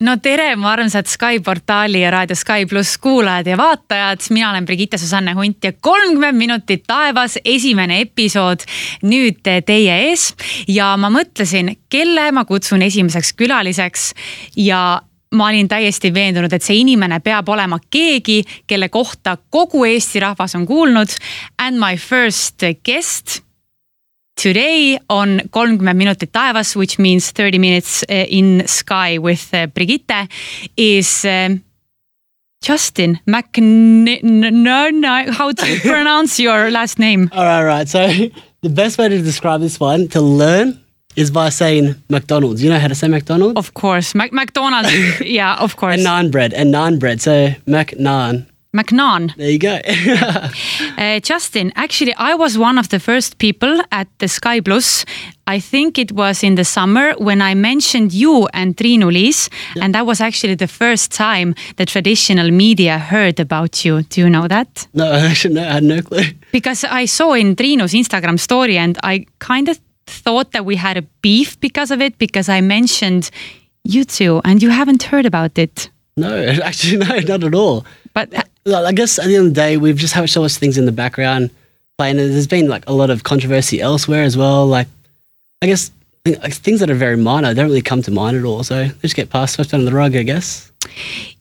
no tere, mu armsad Sky portaali ja raadio Sky pluss kuulajad ja vaatajad, mina olen Brigitte Susanne Hunt ja kolmkümmend minutit taevas, esimene episood nüüd teie ees. ja ma mõtlesin, kelle ma kutsun esimeseks külaliseks ja ma olin täiesti veendunud, et see inimene peab olema keegi, kelle kohta kogu Eesti rahvas on kuulnud. And my first guest Today on kolmkümmend minutit taevas, which means thirty minutes uh, in sky with uh, Brigitte is uh, Justin McNairn. How do you pronounce your last name? All right, right. So the best way to describe this one to learn is by saying McDonald's. You know how to say McDonald's? Of course, Mac McDonald's. yeah, of course. And naan bread and naan bread. So McNaan. McNaan. There you go. uh, Justin, actually, I was one of the first people at the Sky Plus. I think it was in the summer when I mentioned you and Liis, yep. and that was actually the first time the traditional media heard about you. Do you know that? No, actually, no, I had no clue. Because I saw in Triinu's Instagram story, and I kind of thought that we had a beef because of it, because I mentioned you two, and you haven't heard about it. No, actually, no, not at all. But I guess at the end of the day, we've just had so much things in the background playing. There's been like a lot of controversy elsewhere as well. Like, I guess things that are very minor don't really come to mind at all. So they just get passed, swept under the rug, I guess.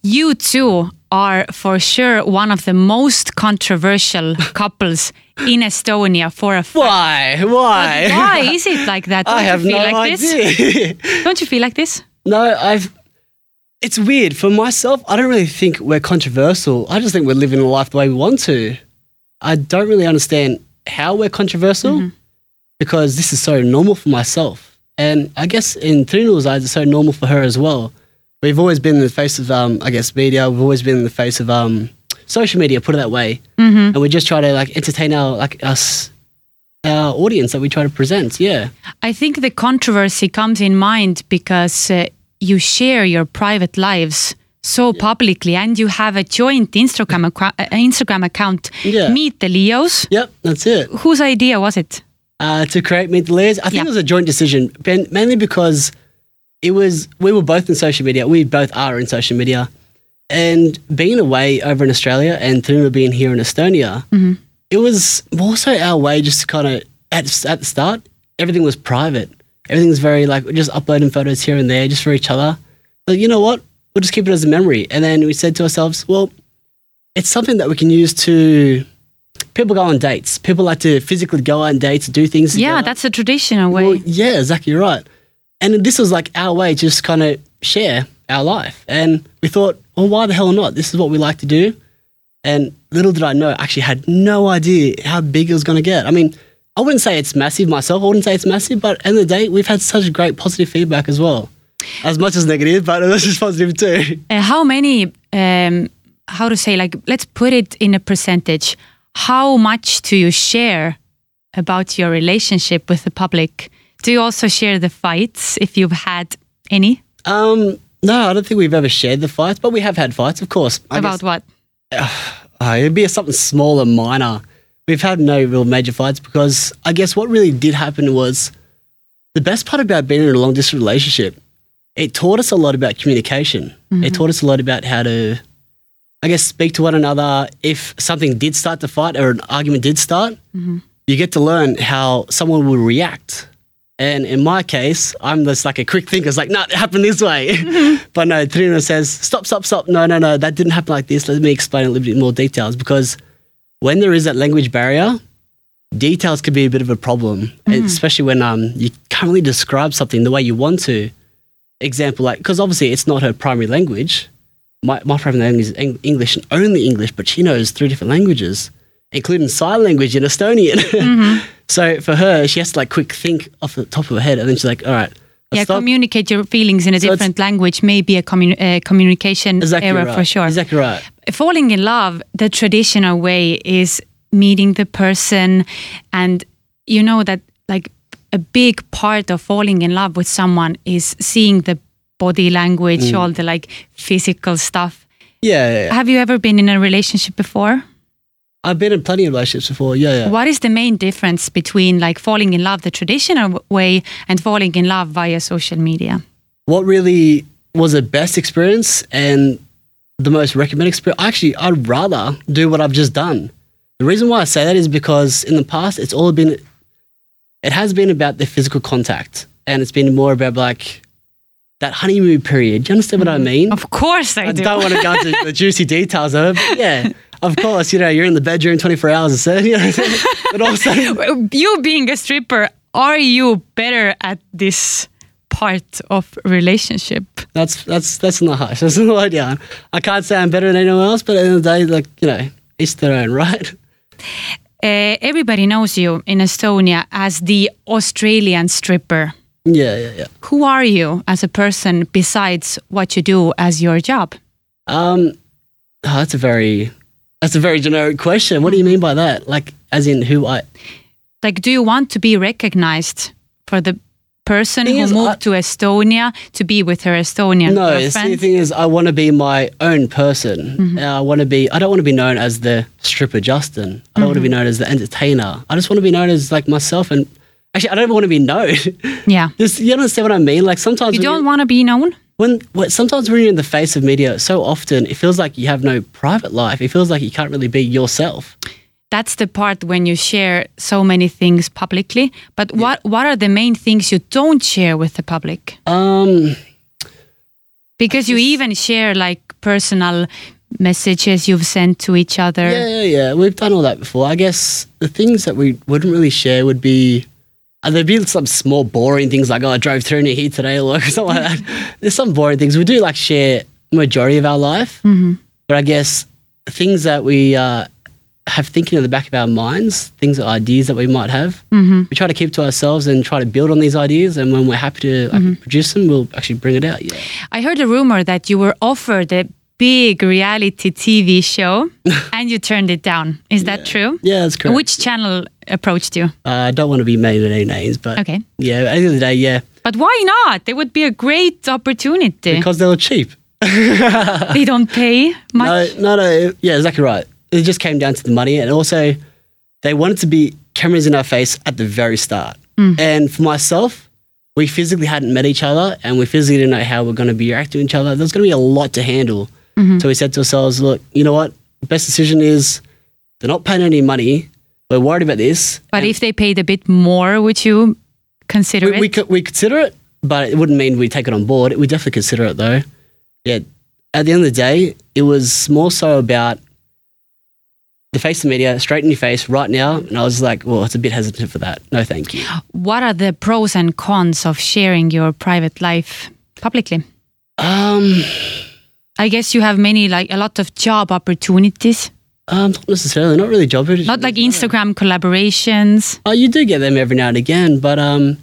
You two are for sure one of the most controversial couples in Estonia for a fact. Why? Why? But why is it like that? Don't I have no like idea. This? Don't you feel like this? No, I've it's weird. For myself, I don't really think we're controversial. I just think we're living life the way we want to. I don't really understand how we're controversial mm-hmm. because this is so normal for myself. And I guess in Triinu's eyes, it's so normal for her as well. We've always been in the face of, um, I guess, media. We've always been in the face of um, social media, put it that way. Mm-hmm. And we just try to like entertain our like us our audience that we try to present. Yeah. I think the controversy comes in mind because uh, you share your private lives so yeah. publicly and you have a joint Instagram, uh, Instagram account, yeah. Meet the Leos. Yep, that's it. Whose idea was it? Uh, to create Meet the Leos. I think yeah. it was a joint decision, mainly because it was we were both in social media. We both are in social media. And being away over in Australia and Triinu being here in Estonia, mm-hmm. it was more so our way just to kind of, at, at the start, everything was private everything's very like we're just uploading photos here and there just for each other. But you know what? We'll just keep it as a memory. And then we said to ourselves, well, it's something that we can use to people go on dates. People like to physically go on dates, do things. Yeah, together. that's a traditional way. Well, yeah, exactly right. And this was like our way to just kind of share our life. And we thought, well, why the hell not? This is what we like to do. And little did I know, I actually had no idea how big it was going to get. I mean, I wouldn't say it's massive myself. I wouldn't say it's massive, but at the end of the day, we've had such great positive feedback as well. As much as negative, but this is positive too. Uh, how many, um, how to say, like, let's put it in a percentage. How much do you share about your relationship with the public? Do you also share the fights if you've had any? Um, no, I don't think we've ever shared the fights, but we have had fights, of course. I about guess, what? Uh, it'd be something small and minor we've had no real major fights because I guess what really did happen was the best part about being in a long distance relationship, it taught us a lot about communication. Mm-hmm. It taught us a lot about how to, I guess, speak to one another. If something did start to fight or an argument did start, mm-hmm. you get to learn how someone will react. And in my case, I'm just like a quick thinker. It's like, no, it happened this way. Mm-hmm. but no, Triinu says, stop, stop, stop. No, no, no, that didn't happen like this. Let me explain a little bit more details because when there is that language barrier, details can be a bit of a problem, mm. especially when um, you can't really describe something the way you want to. Example, like, because obviously it's not her primary language. My, my primary language is English and only English, but she knows three different languages, including sign language in Estonian. Mm-hmm. so for her, she has to like quick think off the top of her head, and then she's like, all right, yeah, stop. communicate your feelings in a so different language may be a commun- uh, communication exactly error right. for sure. Exactly right. Falling in love, the traditional way is meeting the person, and you know that like a big part of falling in love with someone is seeing the body language, mm. all the like physical stuff. Yeah, yeah, yeah. Have you ever been in a relationship before? I've been in plenty of relationships before. Yeah, yeah. What is the main difference between like falling in love the traditional way and falling in love via social media? What really was the best experience and the most recommended experience. Actually, I'd rather do what I've just done. The reason why I say that is because in the past, it's all been, it has been about the physical contact, and it's been more about like that honeymoon period. Do you understand what I mm-hmm. mean? Of course I, I do. don't want to go into the juicy details of it, but yeah, of course, you know, you're in the bedroom 24 hours a day, you know, but also, you being a stripper, are you better at this part of relationship? that's that's that's not harsh. That's not yeah. I can't say I'm better than anyone else, but at the end of the day, like you know, each their own, right? Uh, everybody knows you in Estonia as the Australian stripper. Yeah, yeah, yeah. Who are you as a person besides what you do as your job? Um, oh, that's a very that's a very generic question. What do you mean by that? Like, as in who I? Like, do you want to be recognized for the person Thing who is, moved I- to Estonia to be with her Estonian No, see, the girlfriend? thing is, I want to be my own person. Mm-hmm. Uh, I want to be. I don't want to be known as the stripper Justin. I don't want to Mm-hmm. be known as the entertainer. I just want to be known as like myself. And actually, I don't want to be known. Yeah. Just you understand what I mean? Like sometimes You don't want to be known? when, when sometimes when you're in the face of media, so often it feels like you have no private life. It feels like you can't really be yourself. That's the part when you share so many things publicly. But what what are the main things you don't share with the public? Um, Because you even share like personal messages you've sent to each other. yeah, yeah, yeah. We've done all that before. I guess the things that we wouldn't really share would be. Uh, there'd be some small boring things like, oh, I drove through near here today or something like that. There's some boring things. We do like share majority of our life. But I guess things that we uh, have thinking in the back of our minds, things, or ideas that we might have, we try to keep to ourselves and try to build on these ideas. And when we're happy to like, produce them, we'll actually bring it out. Yeah. I heard a rumor that you were offered a big reality TV show and you turned it down. Is that true? Yeah, that's correct. Which channel approached you? Uh, I don't want to be made any names, but Okay. yeah, at the end of the day, yeah, But why not? It would be a great opportunity. because they were cheap. they don't pay much. No, no, no. Yeah, exactly right. It just came down to the money, and also they wanted to be cameras in our face at the very start. Mm. And for myself, we physically hadn't met each other, and we physically didn't know how we're going to be reacting to each other. There's going to be a lot to handle. Mm-hmm. So we said to ourselves, "Look, you know what? Best decision is they're not paying any money. We're worried about this. But if they paid a bit more, would you consider we, it? we could we consider it, but it wouldn't mean we take it on board. We definitely consider it though. Yeah. At the end of the day, it was more so about the face of media, straight in your face right now. And I was like, well, it's a bit hesitant for that. No, thank you. what are the pros and cons of sharing your private life publicly? Um, I guess you have many, like a lot of job opportunities, um, not necessarily, not really job. opportunities. not like Instagram collaborations. Oh, you do get them every now and again, but um,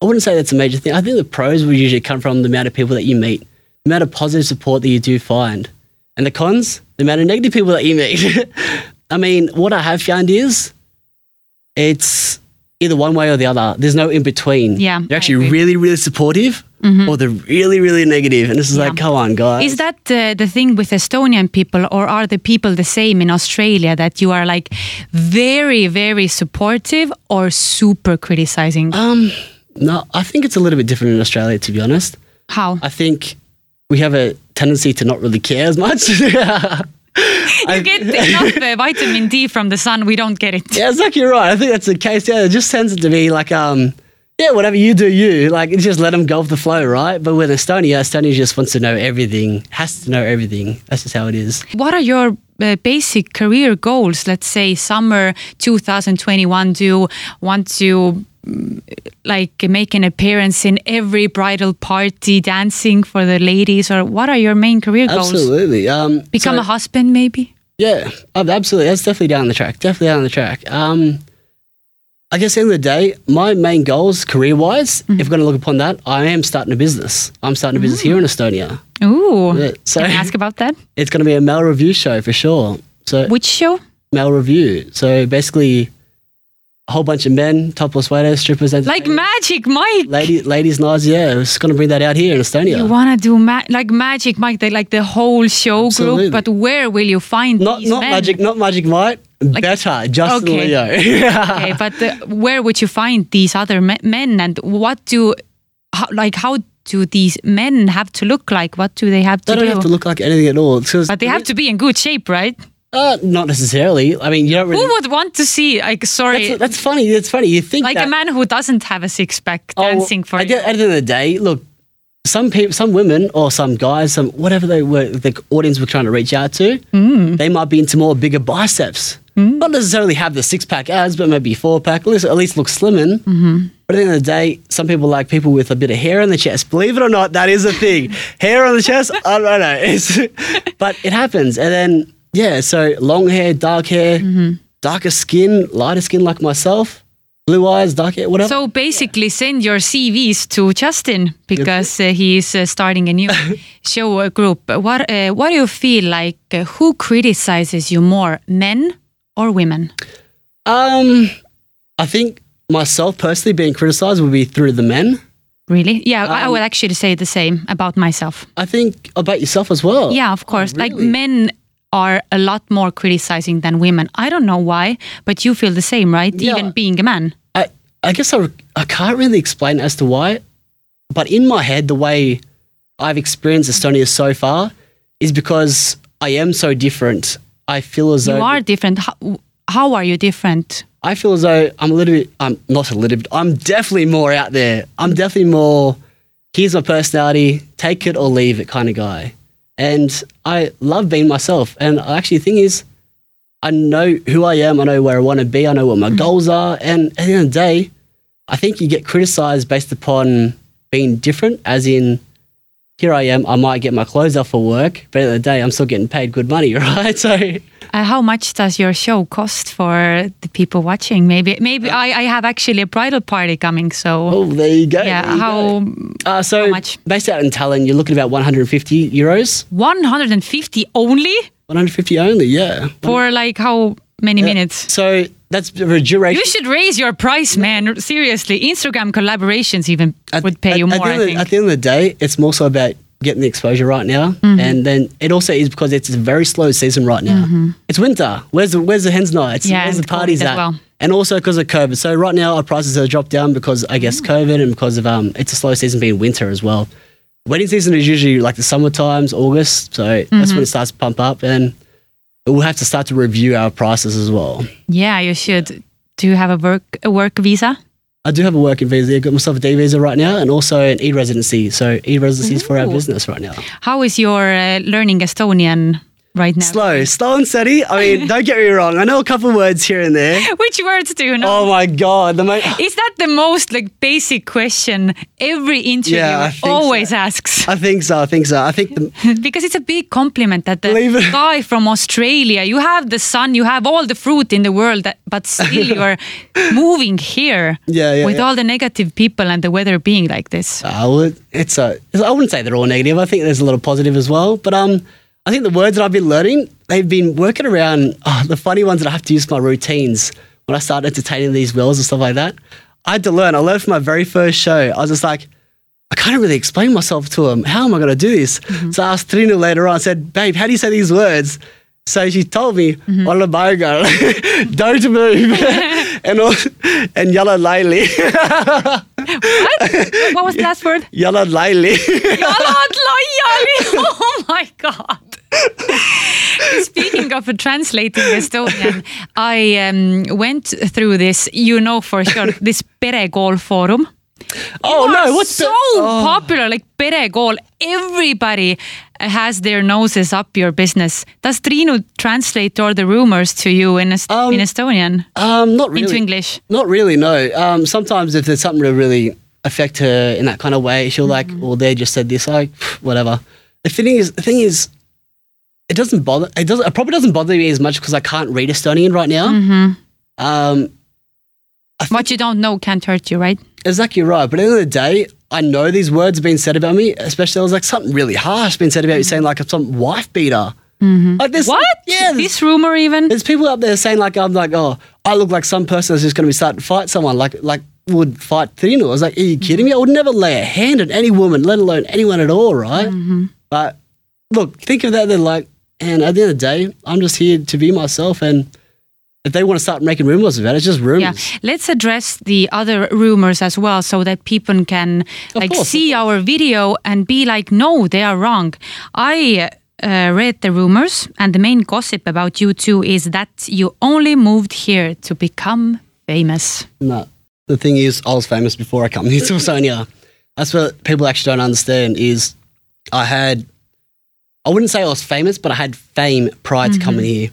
I wouldn't say that's a major thing. I think the pros would usually come from the amount of people that you meet, the amount of positive support that you do find, and the cons, the amount of negative people that you meet. I mean, what I have found is it's either one way or the other. There's no in between. Yeah, they're actually. Mm-hmm. really, really supportive, or they're really, really negative. and this is like, come on, guys. Is that uh, the thing with Estonian people, or are the people the same in Australia that you are like very, very supportive or super criticizing? um, no, I think it's a little bit different in Australia, to be honest. How? I think we have a tendency to not really care as much. You get enough uh, vitamin D from the sun, we don't get it. Yeah, exactly right. I think that's the case. Yeah, it just tends to be like, um, yeah, whatever you do, you like just let them go with the flow, right? But with Estonia, Estonia just wants to know everything, has to know everything. That's just how it is. What are your uh, basic career goals? Let's say summer 2021. Do you want to like make an appearance in every bridal party, dancing for the ladies, or what are your main career goals? Absolutely. Um, Become so- a husband, maybe. Yeah, absolutely. That's definitely down the track. Definitely down the track. Um, I guess at the end of the day, my main goals, career wise, Mm-hmm. if we're going to look upon that, I am starting a business. I'm starting a business here in Estonia. Ooh. Yeah, so Can I ask about that? it's going to be a male revue show for sure. So Which show? male revue. So basically, a whole bunch of men, topless waiters, strippers, Like. Magic Mike. Lady, ladies' nights, yeah, it's going to bring that out here in Estonia. You wanna do ma- like Magic Mike, the, like the whole show Absolutely. group, but where will you find not not men? magic, not magic, Mike. Better, Justin Okay. Leo. okay, but uh, where would you find these other me- men, and what do, how, like, how do these men have to look like? What do they have to They don't do? have to look like anything at all. but they have to be in good shape, right? Uh, not necessarily. I mean, you don't really. Who would want to see? Like, sorry, That's, that's funny. It's funny. You think like that, a man who doesn't have a six pack Oh, dancing for at you. the, at the end of the day, look, some people, some women or some guys, some whatever they were, the audience were trying to reach out to, Mm. they might be into more bigger biceps. Not necessarily have the six pack abs, but maybe four pack. At least, at least look slimming. Mm-hmm. But at the end of the day, some people like people with a bit of hair on the chest. Believe it or not, that is a thing. hair on the chest, I don't know. It's, but it happens. And then, yeah, so long hair, dark hair, Mm-hmm. darker skin, lighter skin like myself, blue eyes, dark hair, whatever. So basically, send your CVs to Justin because uh, he is uh, starting a new show uh, group. What uh, What do you feel like? Uh, who criticizes you more, men or women? Um, I think myself personally being criticized would be through the men. Really? Yeah, I Um, would actually say the same about myself. I think about yourself as well. Yeah, of course. Like really? men are a lot more criticizing than women. I don't know why, but you feel the same, right? Yeah. Even being a man. I, I guess I, I can't really explain as to why, but in my head, the way I've experienced Estonia so far is because I am so different. I feel as though You are different. How, how are you different? I feel as though I'm a little bit, I'm not a little bit, I'm definitely more out there. I'm definitely more, here's my personality, take it or leave it kind of guy. And I love being myself. And actually, the thing is, I know who I am, I know where I want to be, I know what my hmm. goals are. And at the end of the day, I think you get criticized based upon being different, as in, here I am, I might get my clothes off for work, but at the end of the day, I'm still getting paid good money, right? So, Uh, how much does your show cost for the people watching? Maybe, maybe I, I have actually a bridal party coming. So oh, there you go. yeah, you how go. Uh, so How much? based out in Tallinn, you're looking at about 150 euros. 150 only 150 only, yeah. for like how many minutes? So that's the duration. You should raise your price, man. Seriously, Instagram collaborations even would pay you at more. the I end of- think. At the end of the day, it's more so about getting the exposure right now, Mm-hmm. and then it also is because it's a very slow season right now. It's winter. Where's the Where's the hens nights? Mm-hmm. Yeah, Where's the parties at? well. And also because of COVID. So right now our prices have dropped down because I Mm. guess COVID and because of um it's a slow season being winter as well. Wedding season is usually like the summer times, August. So that's Mm-hmm. when it starts to pump up, and we'll have to start to review our prices as well. yeah, you should. Do you have a work a work visa? I do have a working visa. I've got myself a D visa right now and also an e residency. So e residency is for our business right now. How is your uh, learning Estonian right now? Slow, slow and steady. I mean, don't get me wrong. I know a couple words here and there. Which words do you know? Oh my god, the mo- Is that the most like basic question every interviewer Yeah, always so. asks? I think so. I think so. I think the, because it's a big compliment that the it. guy from Australia, you have the sun, you have all the fruit in the world, but still you are moving here Yeah, yeah, with yeah. all the negative people and the weather being like this. uh, it's a. I wouldn't say they're all negative. I think there's a lot of positive as well. But um, I think the words that I've been learning, they've been working around oh, the funny ones that I have to use for my routines when I start entertaining these girls and stuff like that. I had to learn. I learned from my very first show. I was just like, I can't really explain myself to them. How am I going to do this? Mm-hmm. So I asked Triinu later on. I said, Babe, how do you say these words? So she told me, "Walla baiga," don't move, and also, and yalla laili, What? what was the last word? yalla laili. Jalad laiali! Oh my god! Speaking of translating Estonian, I um, went through this, you know for sure, this Perekool forum. oh are no, what's so the? Oh. popular, like Perekool. Everybody has their noses up your business. Does Triinu translate all the rumors to you in, Est- Um, in Estonian Um, not really. into English? Not really. No. Um, sometimes if there's something to really affect her in that kind of way, she'll like, Mm-hmm. well, they just said this, like, whatever. The thing is, the thing is, it doesn't bother. It doesn't. It probably doesn't bother me as much because I can't read Estonian right now. Mhm. Um, What you don't know can't hurt you, right? exactly right. But at the end of the day, I know these words have been said about me. Especially, there was like something really harsh being said about you, saying like I'm some wife beater. Like this. Mm-hmm. What? Yeah. This rumor even? there's people out there saying like I'm like oh I look like some person that's just going to be starting to fight someone like like would fight Triinu. I was like, are you kidding me? I would never lay a hand on any woman, let alone anyone at all, right? Mm-hmm. But look, think of that. Then like, and at the end of the day, I'm just here to be myself, and if they want to start making rumors about it, it's just rumors. Yeah, let's address the other rumors as well, so that people can Of like course, see our video and be like, no, they are wrong. I uh, read the rumors, and the main gossip about you two is that you only moved here to become famous. No. The thing is, I was famous before I come here to Sonia. That's what people actually don't understand is I had, I wouldn't say I was famous, but I had fame prior to coming here.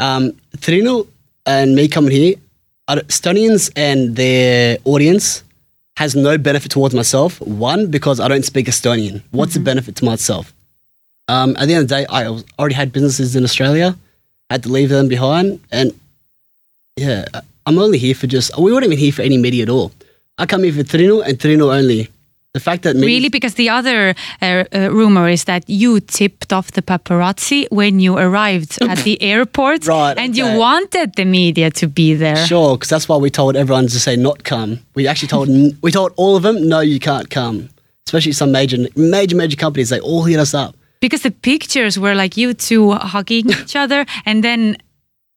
Um, Triinu and me coming here, I Estonians and their audience has no benefit towards myself. One, because I don't speak Estonian. What's the benefit to myself? Um, at the end of the day, I already had businesses in Australia, had to leave them behind, and yeah, I- I'm only here for just. We weren't even here for any media at all. I come here for Triinu and Triinu only. The fact that Really, because the other uh, uh, rumor is that you tipped off the paparazzi when you arrived at the airport, Right, and okay. you wanted the media to be there. sure, because that's why we told everyone to say not come. We actually told we told all of them, no, you can't come. Especially some major, major, major companies. They all hit us up. Because the pictures were like you two hugging each other, and then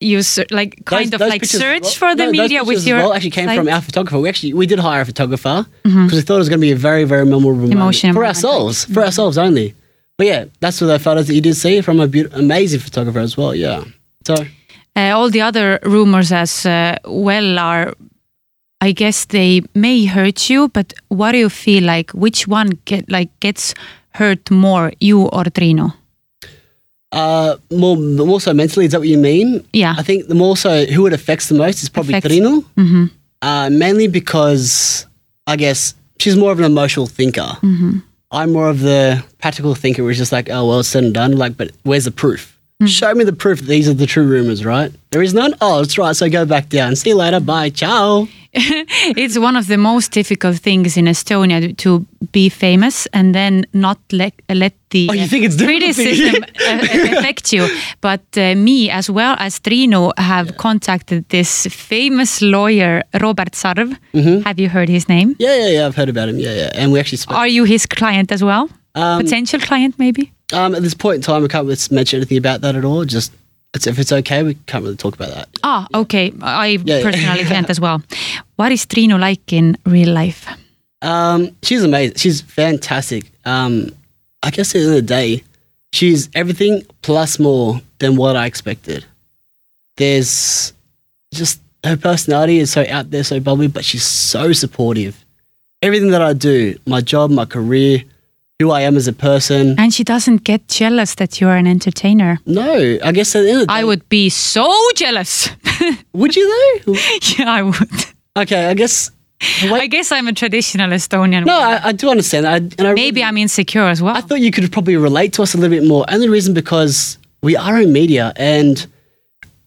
you like kind Those- of those like pictures search well- for the no, media with your. well actually came from our photographer. We actually we did hire a photographer because we thought it was going to be a very very memorable moment Emotional for ourselves, for ourselves only. But yeah, that's what the photos that you did see from a beautiful, amazing photographer as well. Yeah. So Uh, all the other rumors as uh, well are, I guess they may hurt you, but what do you feel like? Which one get like gets hurt more, you or Triinu? Uh, more more so mentally, is that what you mean? Yeah. I think the more so who it affects the most is probably Affects- Triinu. hmm Uh, mainly because I guess she's more of an emotional thinker. hmm I'm more of the practical thinker, it's just like, oh well, it's said and done. Like, but where's the proof? Show me the proof these are the true rumors, right? There is none. Oh, that's right. So go back down. See you later. Bye. Ciao. it's one of the most difficult things in Estonia to- be famous and then not let let the Oh, you think it's criticism uh, affect you. But uh, me as well as Triinu have contacted this famous lawyer Robert Sarv. Mm-hmm. Have you heard his name? Yeah, yeah, yeah. I've heard about him. Yeah, yeah. And we actually spoke. Are you his client as well? Um, Potential client, maybe? um, at this point in time, we can't really mention anything about that at all. Just it's, if it's okay, we can't really talk about that. Ah, okay. I Yeah, yeah. personally can't as well. What is Triinu like in real life? Um, she's amazing. She's fantastic. Um, I guess at the end of the day, she's everything plus more than what I expected. There's just her personality is so out there, so bubbly, but she's so supportive. Everything that I do, my job, my career, who I am as a person. And she doesn't get jealous that you're an entertainer. No, I guess at the end of the day, I would be so jealous. Would you though? yeah, I would. Okay, I guess. I guess I'm a traditional Estonian. No. I, I do understand that. I, and I Maybe really- I'm insecure as well. I thought you could probably relate to us a little bit more. Only reason because we are in media and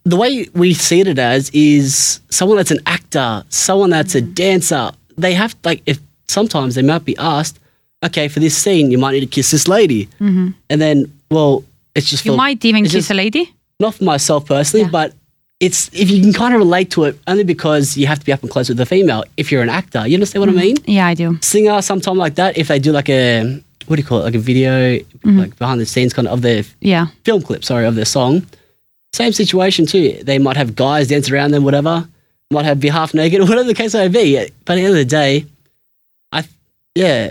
the way we see it as is someone that's an actor, someone that's a dancer. They have like if sometimes they might be asked, okay, for this scene you might need to kiss this lady, mm-hmm. and then well, it's just you for, might even kiss a lady. not for myself personally, Yeah. but it's if you can kind of relate to it only because you have to be up and close with the female. If you're an actor, you understand what I mm-hmm. mean? Yeah, I do. singer sometime like that if they do like a what do you call it like a video mm-hmm. like behind the scenes kind of of their Yeah. film clip sorry of their song same situation too they might have guys dance around them whatever might have be half naked or whatever the case may be but at the end of the day i yeah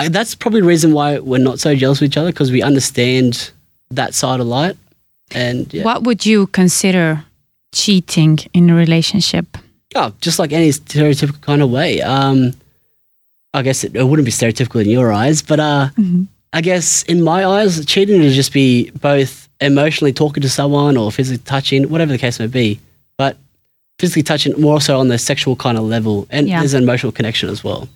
I, that's probably the reason why we're not so jealous of each other because we understand that side of light and yeah What would you consider cheating in a relationship? Oh, just like any stereotypical kind of way. Um, I guess it, it wouldn't be stereotypical in your eyes, but uh, I guess in my eyes, cheating would just be both emotionally talking to someone or physically touching, whatever the case may be. But physically touching more so on the sexual kind of level, and Yeah. there's an emotional connection as well.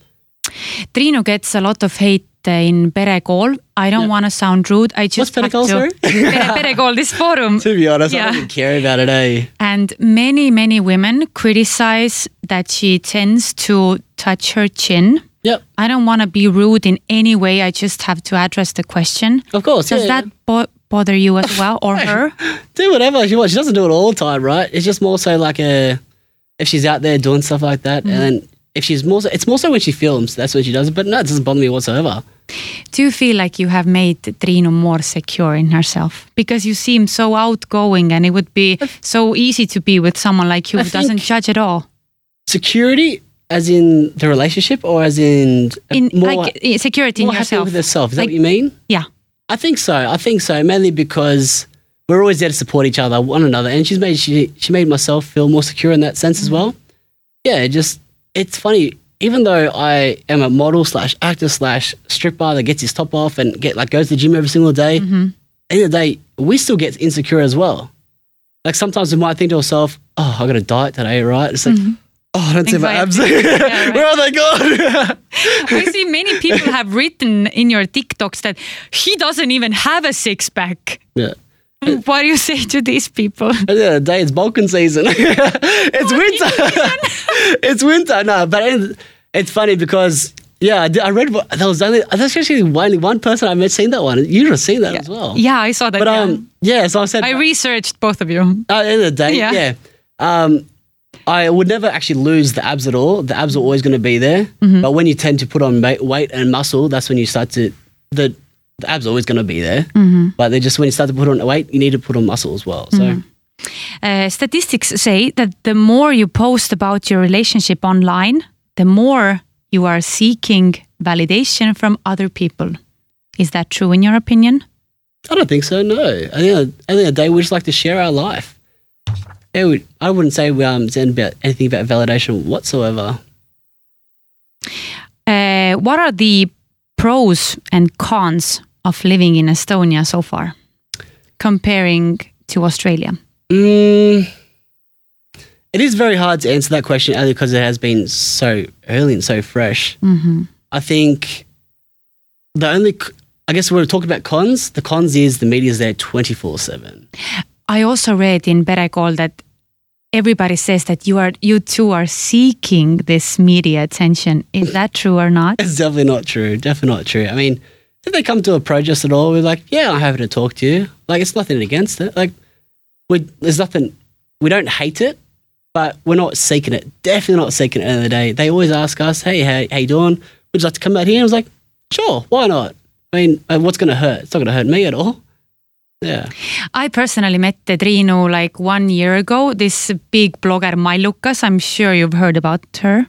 Triinu gets a lot of hate in Perekool. I don't Yeah. want to sound rude. I just What's Perekool, to- sorry? Pere- Perekool, this forum. To be honest, Yeah. I don't even care about it, eh? And many, many women criticize that she tends to touch her chin. Yep, I don't want to be rude in any way. I just have to address the question. of course. Does yeah, that bo- bother you as well or her? do whatever she wants. She doesn't do it all the time, right? It's just more so like a if she's out there doing stuff like that, and then if she's more so, it's more so when she films. That's when she does it. But no, it doesn't bother me whatsoever. Do you feel like you have made Triinu more secure in herself? Because you seem so outgoing and it would be so easy to be with someone like you who doesn't judge at all. Security, as in the relationship, or as in In more, like security in more happy yourself. with herself. Is that what you mean? Yeah. I think so. I think so. Mainly because we're always there to support each other, one another, and she's made she she made myself feel more secure in that sense as mm. well. Yeah, just it's funny. Even though I am a model slash actor slash stripper that gets his top off and get like goes to the gym every single day, at the end of the day, we still get insecure as well. Like sometimes we might think to ourselves, "Oh, I got to diet today, right?" It's like, mm-hmm. "Oh, I don't see my abs. Yeah. Where are they gone?" I see many people have written in your TikToks that he doesn't even have a six pack. yeah. What do you say to these people? At the end of the day, it's bulking season. it's winter. it's winter. No, but it- it's funny because yeah, I, read what- there was only there's actually only one person I met seen that one. You have seen that as well. Yeah, I saw that. But yeah. um, yeah. So I said I researched both of you. At the end of the day, Yeah. yeah. Um, I would never actually lose the abs at all. The abs are always going to be there. Mm-hmm. But when you tend to put on weight and muscle, that's when you start to the the abs are always going to be there. Mm-hmm. But they just when you start to put on weight, you need to put on muscle as well. So. Mm-hmm. Uh, statistics say that the more you post about your relationship online, the more you are seeking validation from other people. Is that true in your opinion? I don't think so. No, I think at the end of the day, we just like to share our life. We, I wouldn't say we um said about anything about validation whatsoever. Uh, what are the pros and cons of living in Estonia so far, comparing to Australia? Mm, it is very hard to answer that question only because it has been so early and so fresh. hmm I think the only, I guess we're talking about cons. The cons is the media's there twenty four seven. I also read in Perekool that everybody says that you are you two are seeking this media attention. Is that true or not? It's definitely not true. Definitely not true. I mean, if they come to approach us at all, we're like, yeah, I'm happy to talk to you. Like, it's nothing against it. Like, we there's nothing. We don't hate it, but we're not seeking it. Definitely not seeking it. At the end of the day, they always ask us, hey, hey, hey, Dawn. Would you like to come out here? And I was like, sure, why not? I mean, uh, what's going to hurt? It's not going to hurt me at all. Yeah. I personally met Triinu like one year ago. This big blogger Mailukas. I'm sure you've heard about her.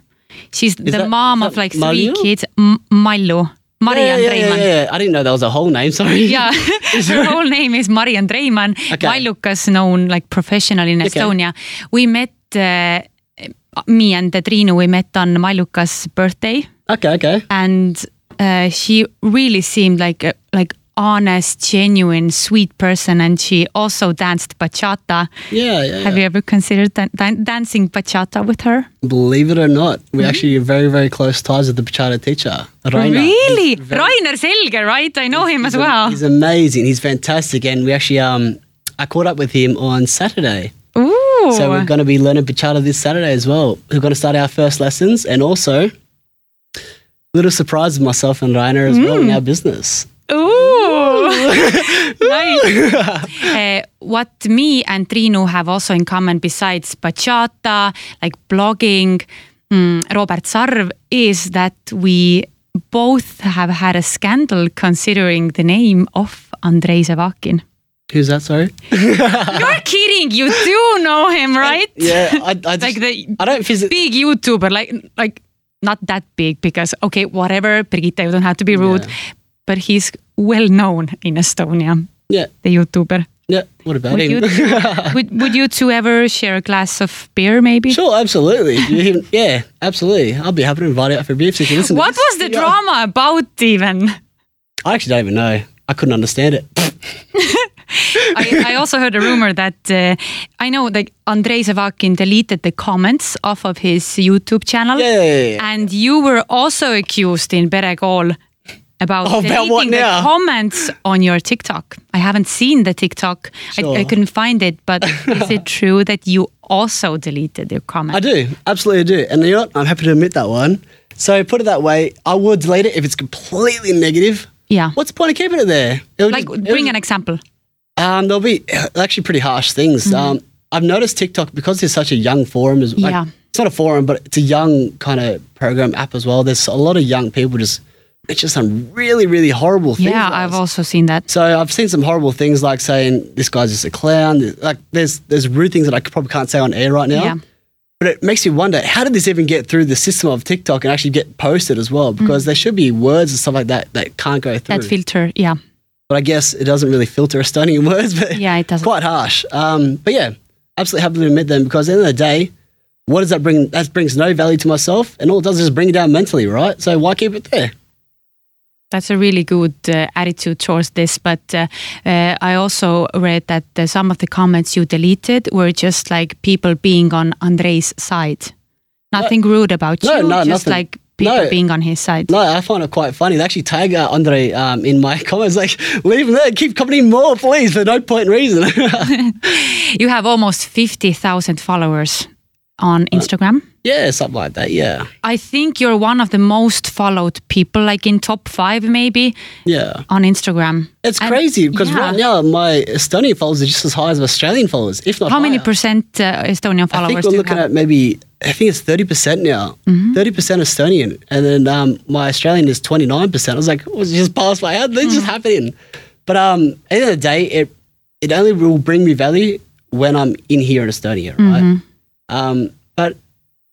She's the that- mom of like three kids. M- Mailu. Marianne yeah, yeah, yeah, yeah. I didn't know that was a whole name. Sorry. Yeah, her whole name is Marianne Reimann. Okay. Mailukas, known like professional in Okay. Estonia. We met, uh, me and Triinu, we met on Mailukas' birthday, Okay. Okay. and uh, she really seemed like a like honest, genuine, sweet person, and she also danced bachata. Yeah. Yeah. Have yeah. you ever considered dan- dan- dancing bachata with her? Believe it or not, we actually have very, very close ties with the bachata teacher, Rainer. Really? Very- Rainer Selge, right? I know him as he's a- well. He's amazing. He's fantastic, and we actually um I caught up with him on Saturday, Ooh. so we're going to be learning bachata this Saturday as well. We're going to start our first lessons, and also little surprise myself and Rainer as well in our business. Ooh, nice. Uh, what me and Triinu have also in common, besides bachata, like blogging, mm, Robert Sarv, is that we both have had a scandal considering the name of Andrei Zevakin. Who's that? Sorry. You're kidding! You do know him, right? Yeah, I, I just, Like the I don't physically. big YouTuber, like like not that big because okay, whatever, Brigitte, you don't have to be rude, Yeah. but he's well known in Estonia, Yeah, the YouTuber. yeah. What about Would him? you, would, would you two ever share a glass of beer, maybe? Sure, absolutely. Even- yeah, absolutely. I'll be happy to invite you out for a beer if you listen. to What was the Yeah. drama about, even? I actually don't even know. I couldn't understand it. I, I also heard a rumor that uh, I know that Andrei Zevakin deleted the comments off of his YouTube channel, Yeah, yeah, yeah. and you were also accused in Perekool about Oh, about what the now? comments on your TikTok. I haven't seen the TikTok. I, I couldn't find it, but is it true that you also deleted your comments? I do, absolutely I do. And you know what? I'm happy to admit that one. So put it that way, I would delete it if it's completely negative. Yeah. What's the point of keeping it there? It would Like, just- bring an example. Um, there'll be actually pretty harsh things. Um, I've noticed TikTok because it's such a young forum. Is like, Yeah. it's not a forum, but it's a young kind of program app as well. There's a lot of young people just it's just some really, really horrible things. Yeah. I've also seen that. So I've seen some horrible things like saying this guy's just a clown. Like there's there's rude things that I probably can't say on air right now. Yeah. But it makes me wonder how did this even get through the system of TikTok and actually get posted as well? Because there should be words and stuff like that that can't go through. Mm. That filter, yeah. but I guess it doesn't really filter Estonian words. But Yeah, it doesn't. quite harsh. Um, but yeah, absolutely happy to admit them because at the end of the day, what does that bring? That brings no value to myself, and all it does is bring it down mentally, right? So why keep it there? That's a really good uh, attitude towards this. But uh, uh, I also read that uh, some of the comments you deleted were just like people being on Andrei's side. Nothing rude about No, you, no, just nothing. like people No. being on his side. No, I find it quite funny. They actually tag uh, Andre um, in my comments, like, leave him there, keep commenting more, please, for no point in reason. You have almost 50,000 followers on Instagram. Yeah, something like that. Yeah, I think you're one of the most followed people, like in top five maybe yeah. on Instagram. It's And- crazy because yeah. right now my Estonian followers are just as high as Australian followers, if not How many percent uh, Estonian I followers think we're looking at maybe I think it's thirty percent now. Mm-hmm. 30 percent Estonian, and then um, my Australian is twenty nine percent. I was like, what's just passed by? How did this Mm. just happening? But um, at the end of the day, it it only will bring me value when I'm in here in Estonia, right? Mm-hmm. Um, but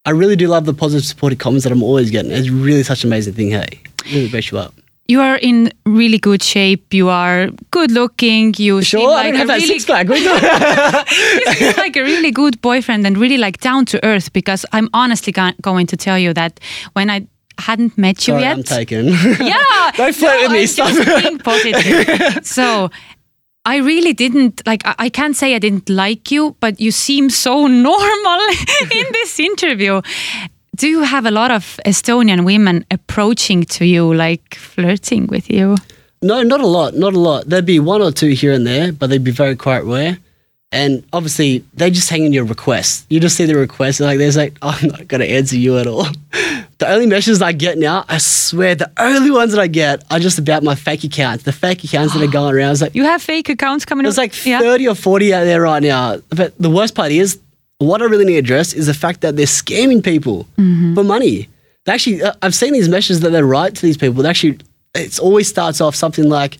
I really do love the positive, supportive comments that I'm always getting. It's really such an amazing thing. Hey, really best you up. You are in really good shape. You are good looking. You seem Sure, I like don't have a that really six pack. You seem like a really good boyfriend and really like down to earth. Because I'm honestly go- going to tell you that when I hadn't met you Sorry, yet, I'm taken. yeah, Don't flirt with me, just being positive. so. I really didn't like. I I can't say I didn't like you, but you seem so normal in this interview. Do you have a lot of Estonian women approaching to you, like flirting with you? No, not a lot, not a lot. There'd be one or two here and there, but they'd be very quite rare. And obviously, they just hang in your requests. You just see the request, and like there's like, I'm not gonna answer you at all. The only messages I get now, I swear, the only ones that I get are just about my fake accounts. The fake accounts that are going around. It's like You have fake accounts coming there's up. like 30 or 40 out there right now. But the worst part is, what I really need to address is the fact that they're scamming people for money. They actually, uh, I've seen these messages that they write to these people. They actually, it always starts off something like,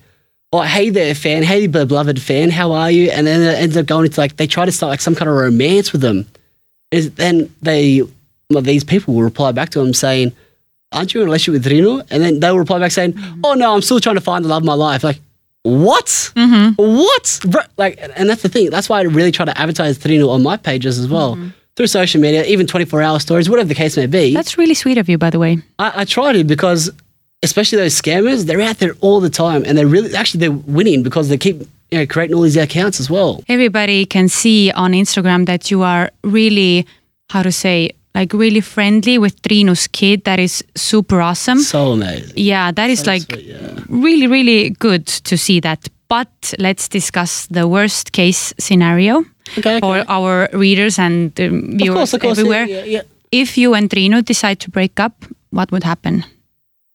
oh, hey there, fan. Hey, beloved fan. How are you? And then it ends up going into like, they try to start like some kind of romance with them. Is then they, well, these people will reply back to them saying, aren't you in a relationship with Rino? And then they will reply back saying, mm-hmm. oh no, I'm still trying to find the love of my life. Like, what? Mm-hmm. What? Bro, like, and that's the thing. That's why I really try to advertise Triinu on my pages as well. Mm-hmm. Through social media, even 24 hour stories, whatever the case may be. That's really sweet of you, by the way. I, I try to because, especially those scammers, they're out there all the time and they're really, actually, they're winning because they keep you know, creating all these accounts as well. Everybody can see on Instagram that you are really, how to say, like really friendly with Triinu's kid. That is super awesome. So amazing. Yeah, that is So like sweet, yeah. really, really good to see that. But let's discuss the worst case scenario Okay, for our readers and um, Of viewers course, of course. everywhere. Yeah, yeah. If you and Triinu decide to break up, what would happen?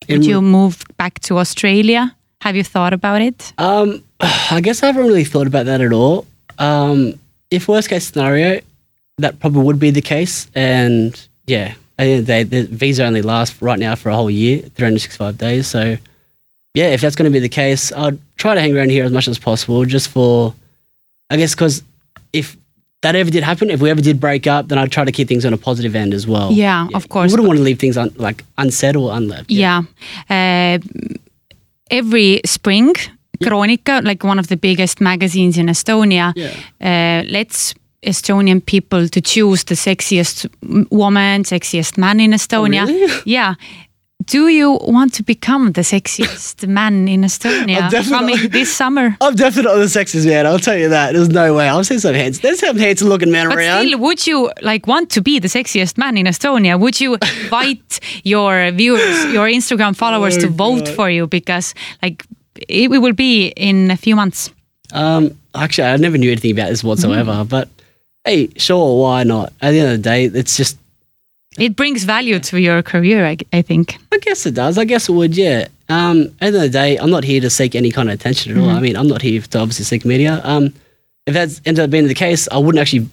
Would you move back to Australia? Have you thought about it? Um, I guess I haven't really thought about that at all. Um, if worst case scenario, that probably would be the case. And yeah, at the end of the day, the visa only lasts right now for a whole year, 365 days. So yeah, if that's going to be the case, I'd try to hang around here as much as possible just for, I guess, because if that ever did happen, if we ever did break up, then I'd try to keep things on a positive end as well. Yeah, of course. You wouldn't want to leave things un- like unsaid or unleft. Yeah. Uh, every spring, Kroonika, like one of the biggest magazines in Estonia, Yeah. uh, lets Estonian people to choose the sexiest woman, sexiest man in Estonia. Oh, really? Yeah. Do you want to become the sexiest man in Estonia coming this summer? I'm definitely the sexiest man. I'll tell you that. There's no way. I've seen some heads. There's some handsome looking men But around. still, would you like want to be the sexiest man in Estonia? Would you invite your viewers, your Instagram followers Oh, to vote God. for you? Because like it will be in a few months. Um, actually, I never knew anything about this whatsoever. Mm. But hey, sure, why not? At the end of the day, it's just. It brings value to your career, I, I think. I guess it does. I guess it would. Yeah. Um, at the end of the day, I'm not here to seek any kind of attention at all. Mm-hmm. I mean, I'm not here to obviously seek media. Um, if that ended up being the case, I wouldn't actually,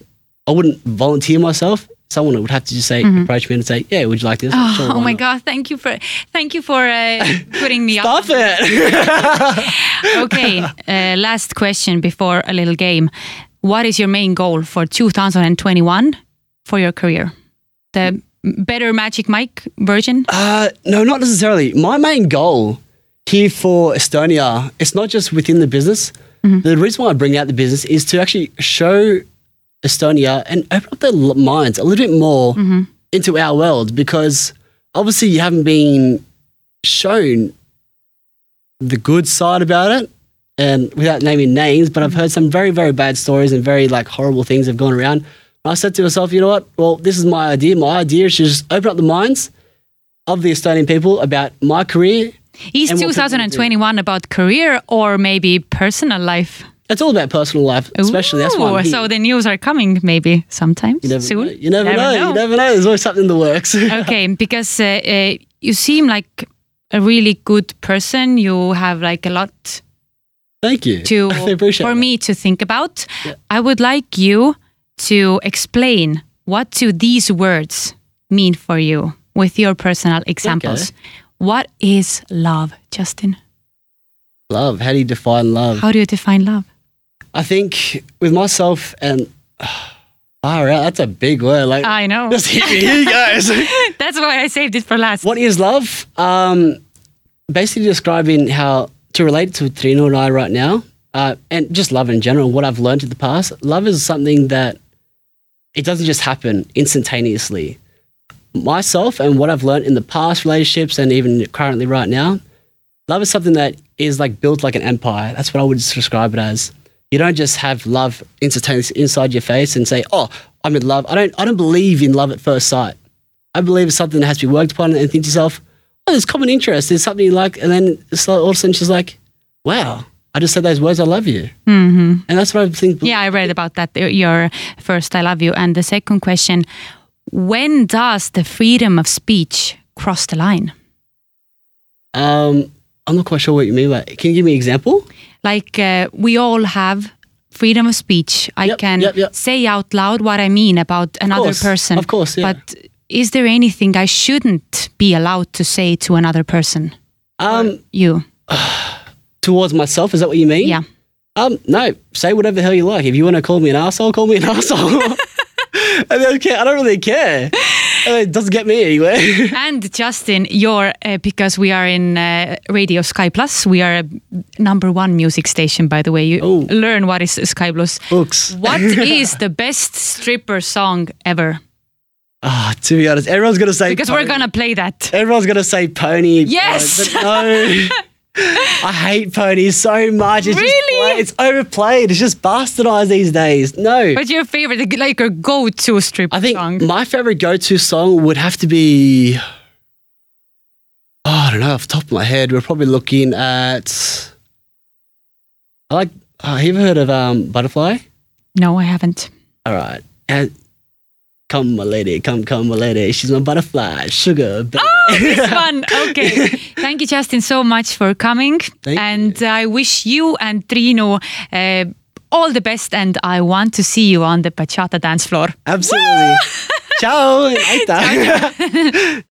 I wouldn't volunteer myself someone would have to just say, approach me and say, yeah, would you like this? Oh, Sure, oh my not? God! Thank you for thank you for uh, putting me up. Stop it. Okay, uh, last question before a little game. What is your main goal for 2021 for your career? The better Magic Mike version? Uh, no, not necessarily. My main goal here for Estonia, it's not just within the business. The reason why I bring out the business is to actually show Estonia and open up their minds a little bit more into our world because obviously you haven't been shown the good side about it and without naming names, but I've heard some very, very bad stories and very like horrible things have gone around. I said to myself, you know what? Well, this is my idea. My idea is to just open up the minds of the Estonian people about my career. Is And what people do. 2021 about career or maybe personal life? It's all about personal life, especially. That's why. So the news are coming maybe sometimes you never, soon. You never, know. You never know. There's always something in the works. okay, because uh, uh, you seem like a really good person. You have like a lot Thank you. to I appreciate for that. me to think about. I would like you to explain what do these words mean for you with your personal examples. What is love, Justin? Love. How do you define love? How do you define love? I think with myself and far out, that's a big word. Like, I know. just hit me. Here you guys. That's why I saved it for last. what is love? Um, basically describing how to relate to Triinu and I right now, uh, and just love in general. What I've learned in the past, love is something that it doesn't just happen instantaneously. Myself and what I've learned in the past relationships and even currently right now, love is something that is like built like an empire. That's what I would describe it as. You don't just have love instantaneously inside your face and say, "Oh, I'm in love." I don't. I don't believe in love at first sight. I believe it's something that has to be worked upon and think to yourself, "Oh, there's common interest. There's something you like," and then all of a sudden she's like, "Wow, I just said those words. I love you," mm-hmm. and that's what I think. Yeah, I read about that. uh, Your first, I love you. And the second question when does the freedom of speech cross the line? Um, I'm not quite sure what you mean by. Can you give me an example? Like uh, we all have freedom of speech. I Yep, can yep, yep. say out loud what I mean about another course, person. of course, yeah. But is there anything I shouldn't be allowed to say to another person? Um, You. towards myself, is that what you mean? Yeah. Um, no, say whatever the hell you like. If you want to call me an asshole, call me an asshole. I don't care. I don't really care. Uh, It doesn't get me anywhere. And Justin, you're uh, because we are in uh, Radio Sky Plus. We are a number one music station, by the way. You Oh. learn what is Sky Plus. Books. What is the best stripper song ever? Ah, to be honest, everyone's gonna say Because we're gonna play that. Everyone's gonna say pony. Yes! but no. I hate ponies so much. It's Really? Just, it's overplayed. It's just bastardized these days. No. What's your favorite, like your go-to stripper I think song? my favorite go-to song would have to be. Oh, I don't know. Off the top of my head, we're probably looking at. I like. Uh, have you ever heard of um, Butterfly? No, I haven't. All right. Come, my lady. Come, come, my lady. She's my butterfly. Sugar. Baby. Oh, this one. Okay. Thank you, Justin, so much for coming. Thank and I wish you and Triinu uh, all the best. And I want to see you on the bachata dance floor. Absolutely. Ciao. Aita.